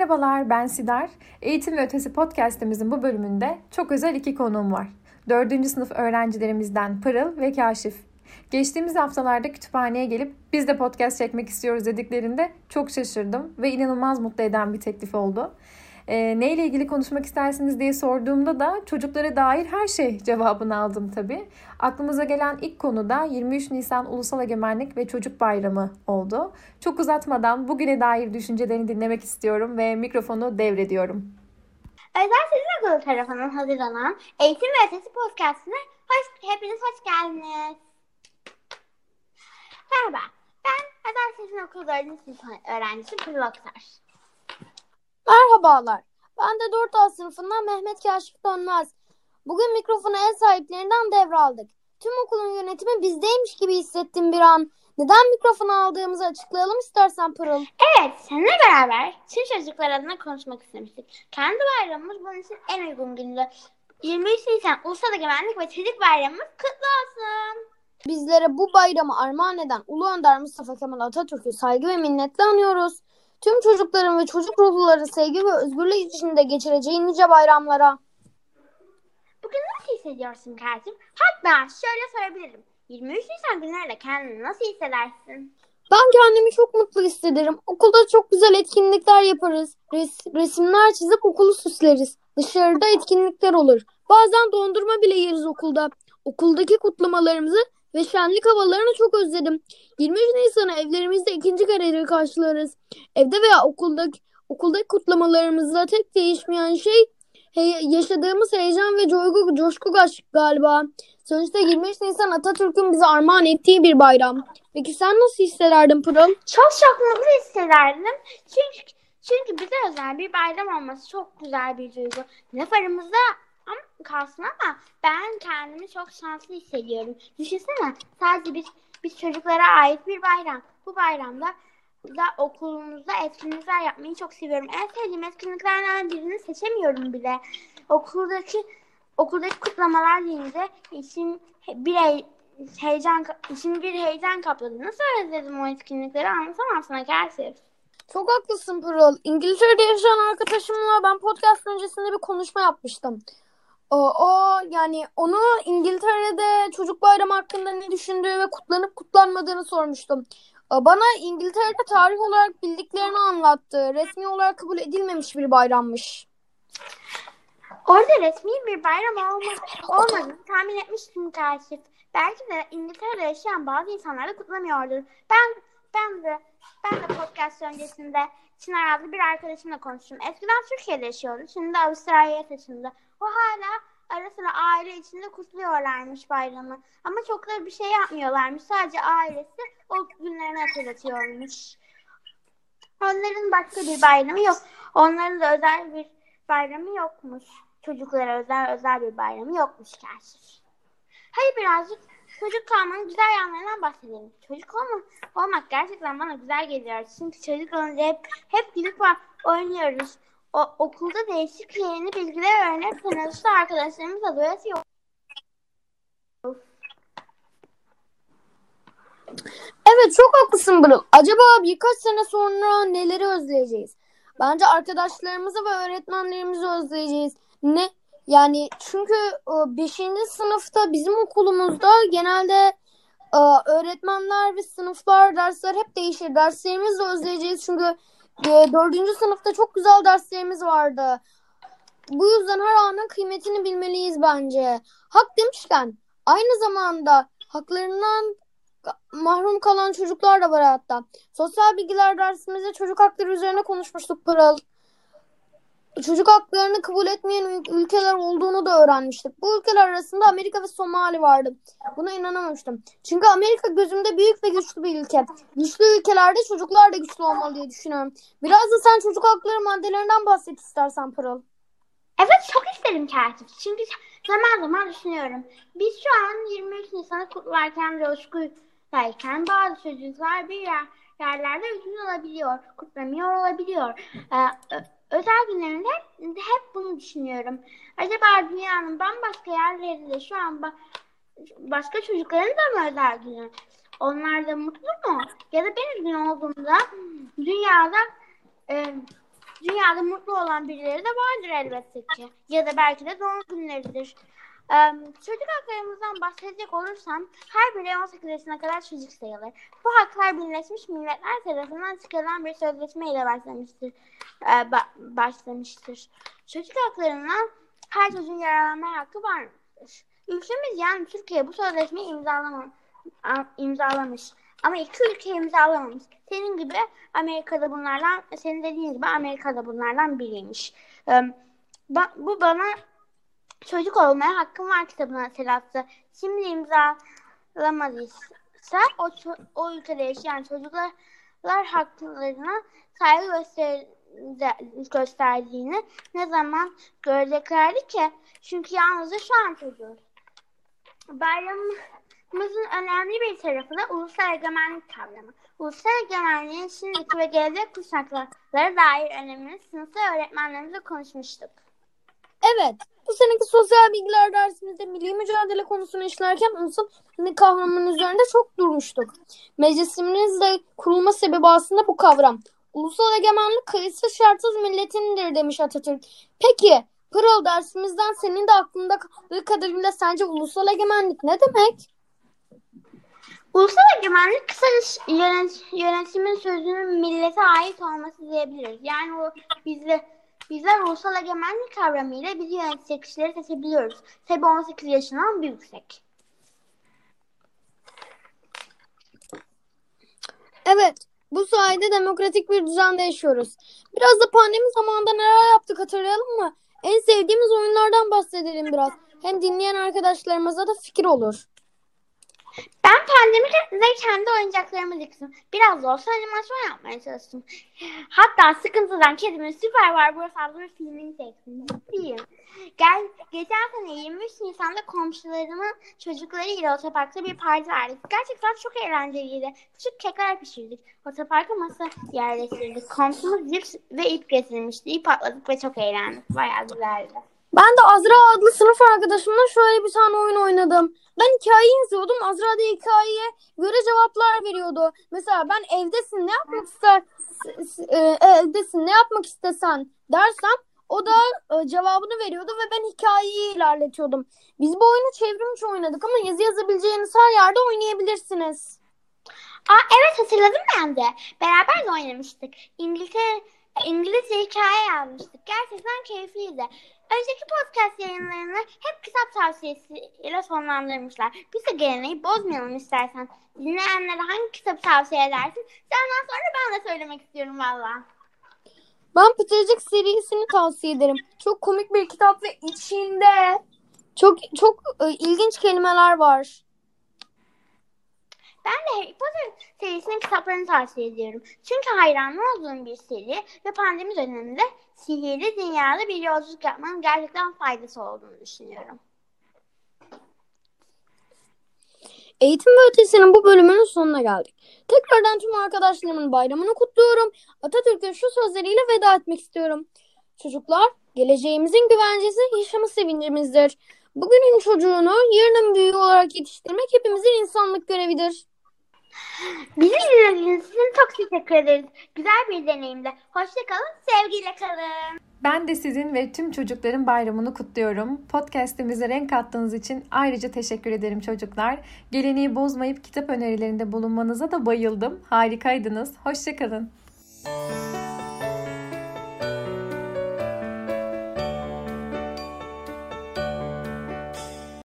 Merhabalar ben Sidar. Eğitim ve Ötesi podcastimizin bu bölümünde çok özel iki konuğum var. Dördüncü sınıf öğrencilerimizden Pırıl ve Kaşif. Geçtiğimiz haftalarda kütüphaneye gelip biz de podcast çekmek istiyoruz dediklerinde çok şaşırdım ve inanılmaz mutlu eden bir teklif oldu. E, neyle ilgili konuşmak istersiniz diye sorduğumda da çocuklara dair her şey cevabını aldım tabii. Aklımıza gelen ilk konu da 23 Nisan Ulusal Egemenlik ve Çocuk Bayramı oldu. Çok uzatmadan bugüne dair düşüncelerini dinlemek istiyorum ve mikrofonu devrediyorum. Özel Sezin Okulu tarafından hazırlanan Eğitim ve Ötesi Podcast'ine hoş, hepiniz hoş geldiniz. Merhaba, ben Özel Sezin Okulu 4. sınıf öğrencisi Pırıl. Merhabalar. Ben de 4A sınıfından Mehmet Kaşif Dönmez. Bugün mikrofonu el sahiplerinden devraldık. Tüm okulun yönetimi bizdeymiş gibi hissettim bir an. Neden mikrofonu aldığımızı açıklayalım istersen Pırıl. Evet, seninle beraber tüm çocuklar adına konuşmak istemiştik. Kendi bayramımız bunun için en uygun gündü. 23 Nisan Ulusal Egemenlik ve Çocuk Bayramımız kutlu olsun. Bizlere bu bayramı armağan eden Ulu Önder Mustafa Kemal Atatürk'ü saygı ve minnetle anıyoruz. Tüm çocukların ve çocuk ruhluların sevgi ve özgürlük içinde geçireceği nice bayramlara. Bugün nasıl hissediyorsun Kazım? Hatta şöyle sorabilirim. 23 Nisan günlerinde kendini nasıl hissedersin? Ben kendimi çok mutlu hissederim. Okulda çok güzel etkinlikler yaparız. Res- resimler çizip okulu süsleriz. Dışarıda etkinlikler olur. Bazen dondurma bile yeriz okulda. Okuldaki kutlamalarımızı ve şenlik havalarını çok özledim. 23 Nisan'ı evlerimizde ikinci kere karşılarız. Evde veya okuldaki, okuldaki kutlamalarımızda tek değişmeyen şey he- yaşadığımız heyecan ve coşku, coşku galiba. Sonuçta 23 Nisan Atatürk'ün bize armağan ettiği bir bayram. Peki sen nasıl hissederdin Pırıl? Çok çok hissederdim. Çünkü çünkü bize özel bir bayram olması çok güzel bir duygu. Laf aramızda ama kalsın ama ben kendimi çok şanslı hissediyorum. Düşünsene sadece biz, biz çocuklara ait bir bayram. Bu bayramda da okulumuzda etkinlikler yapmayı çok seviyorum. En sevdiğim etkinliklerden birini seçemiyorum bile. Okuldaki okuldaki kutlamalar deyince içim bir he- heyecan içim bir heyecan kapladı. Nasıl özledim o etkinlikleri anlatamam sana Karsif. Çok haklısın Pırıl. İngiltere'de yaşayan arkadaşımla ben podcast öncesinde bir konuşma yapmıştım. O, o yani onu İngiltere'de çocuk bayramı hakkında ne düşündüğü ve kutlanıp kutlanmadığını sormuştum. Bana İngiltere'de tarih olarak bildiklerini anlattı. Resmi olarak kabul edilmemiş bir bayrammış. Orada resmi bir bayram olma, olmadığını tahmin etmiştim Kaşif. Belki de İngiltere'de yaşayan bazı insanlar da kutlamıyordur. Ben ben de ben de podcast öncesinde Çınar adlı bir arkadaşımla konuştum. Eskiden Türkiye'de yaşıyordu. Şimdi de Avustralya'ya taşındı. O hala ara sıra aile içinde kutluyorlarmış bayramı. Ama çok da bir şey yapmıyorlarmış. Sadece ailesi o günlerini hatırlatıyormuş. Onların başka bir bayramı yok. Onların da özel bir bayramı yokmuş. Çocuklara özel özel bir bayramı yokmuş gerçi. Hadi birazcık çocuk kalmanın güzel yanlarından bahsedelim. Çocuk olma, olmak gerçekten bana güzel geliyor. Çünkü çocuk olunca hep, hep gidip oynuyoruz. O, okulda değişik yeni bilgiler öğrenip tanıştı arkadaşlarımızla doyasıyor. Evet çok haklısın Bırıl. Acaba birkaç sene sonra neleri özleyeceğiz? Bence arkadaşlarımızı ve öğretmenlerimizi özleyeceğiz. Ne? Yani çünkü 5. sınıfta bizim okulumuzda genelde e, öğretmenler ve sınıflar dersler hep değişir. Derslerimizi de özleyeceğiz çünkü 4. sınıfta çok güzel derslerimiz vardı. Bu yüzden her anın kıymetini bilmeliyiz bence. Hak demişken aynı zamanda haklarından mahrum kalan çocuklar da var hatta. Sosyal bilgiler dersimizde çocuk hakları üzerine konuşmuştuk Pırıl. Çocuk haklarını kabul etmeyen ülkeler olduğunu da öğrenmiştik. Bu ülkeler arasında Amerika ve Somali vardı. Buna inanamamıştım. Çünkü Amerika gözümde büyük ve güçlü bir ülke. Güçlü ülkelerde çocuklar da güçlü olmalı diye düşünüyorum. Biraz da sen çocuk hakları maddelerinden bahset istersen Pırıl. Evet çok isterim Katip. Çünkü zaman zaman düşünüyorum. Biz şu an 23 Nisan'ı kutlarken coşkuyken bazı çocuklar bir yer, yerlerde üzgün olabiliyor, kutlamıyor olabiliyor. Ee, özel günlerinde hep bunu düşünüyorum. Acaba dünyanın bambaşka yerlerinde şu an ba başka çocukların da mı özel günü? Onlar da mutlu mu? Ya da ben üzgün olduğumda dünyada e, dünyada mutlu olan birileri de vardır elbette ki. Ya da belki de doğum günleridir. Çocuk haklarımızdan bahsedecek olursam her birey 18 yaşına kadar çocuk sayılır. Bu haklar Birleşmiş Milletler tarafından çıkarılan bir sözleşme ile başlamıştır. Ee, ba- başlamıştır. Çocuk haklarından her çocuğun yararlanma hakkı vardır. Ülkemiz yani Türkiye bu sözleşmeyi imzalama, imzalamış. Ama iki ülke imzalamamış. Senin gibi Amerika'da bunlardan, senin dediğin gibi Amerika'da bunlardan biriymiş. Ee, bu bana çocuk olmaya hakkım var kitabının hatırlattı. Şimdi imzalamadıysa o, o ülkede yaşayan çocuklar haklarına saygı göster gösterdiğini ne zaman göreceklerdi ki? Çünkü yalnızca şu an çocuğuz. Bayramımızın önemli bir tarafı da ulusal egemenlik kavramı. Ulusal egemenliğin şimdiki ve gelecek kuşaklara dair önemini sınıfta öğretmenlerimizle konuşmuştuk. Evet, bu seneki sosyal bilgiler dersimizde milli mücadele konusunu işlerken ulusal hani kavramının üzerinde çok durmuştuk. Meclisimizde kurulma sebebi aslında bu kavram. Ulusal egemenlik kayıtsız şartsız milletindir demiş Atatürk. Peki Pırıl dersimizden senin de aklında kaldığı kadarıyla sence ulusal egemenlik ne demek? Ulusal egemenlik kısaca yönet, yönetimin sözünün millete ait olması diyebiliriz. Yani o bizde bizler ulusal egemenlik kavramıyla bizi yönetecek kişileri seçebiliyoruz. Tabi 18 yaşından büyüksek. Evet. Bu sayede demokratik bir düzende yaşıyoruz. Biraz da pandemi zamanında neler yaptık hatırlayalım mı? En sevdiğimiz oyunlardan bahsedelim biraz. Hem dinleyen arkadaşlarımıza da fikir olur. Ben pandemide kendi oyuncaklarımı diktim. Biraz da olsa animasyon yapmaya çalıştım. Hatta sıkıntıdan kedimin Süper Barbaros adlı filmini çektim. Ciddiyim. Gel, geçen sene 23 Nisan'da komşularımın çocuklarıyla otoparkta bir parti verdik. Gerçekten çok eğlenceliydi. Küçük kekler pişirdik. Otoparka masa yerleştirdik. Komşumuz cips ve ip getirmişti. İp atladık ve çok eğlendik. Bayağı güzeldi. Ben de Azra adlı sınıf arkadaşımla şöyle bir tane oyun oynadım. Ben hikayeyi yazıyordum. Azra da hikayeye göre cevaplar veriyordu. Mesela ben evdesin ne yapmak ister e, evdesin ne yapmak istesen dersem o da e, cevabını veriyordu ve ben hikayeyi ilerletiyordum. Biz bu oyunu çevrimiçi oynadık ama yazı yazabileceğiniz her yerde oynayabilirsiniz. Aa evet hatırladım ben de. Beraber de oynamıştık. İngiltere İngilizce hikaye yazmıştık. Gerçekten keyifliydi. Önceki podcast yayınlarını hep kitap tavsiyesiyle sonlandırmışlar. Biz de geleneği bozmayalım istersen. Dinleyenlere hangi kitap tavsiye edersin? Senden sonra ben de söylemek istiyorum valla. Ben Pıtırcık serisini tavsiye ederim. Çok komik bir kitap ve içinde çok çok e, ilginç kelimeler var. Ben de Harry Potter serisinin kitaplarını tavsiye ediyorum. Çünkü hayranlı olduğum bir seri ve pandemi döneminde sihirli dünyada bir yolculuk yapmanın gerçekten faydası olduğunu düşünüyorum. Eğitim ve Ötesi'nin bu bölümünün sonuna geldik. Tekrardan tüm arkadaşlarımın bayramını kutluyorum. Atatürk'ün şu sözleriyle veda etmek istiyorum. Çocuklar, geleceğimizin güvencesi yaşamı sevincimizdir. Bugünün çocuğunu yarının büyüğü olarak yetiştirmek hepimizin insanlık görevidir. Bizi dinlediğiniz için çok teşekkür ederiz. Güzel bir deneyimdi. Hoşçakalın, sevgiyle kalın. Ben de sizin ve tüm çocukların bayramını kutluyorum. Podcast'imize renk kattığınız için ayrıca teşekkür ederim çocuklar. Geleneği bozmayıp kitap önerilerinde bulunmanıza da bayıldım. Harikaydınız. Hoşçakalın.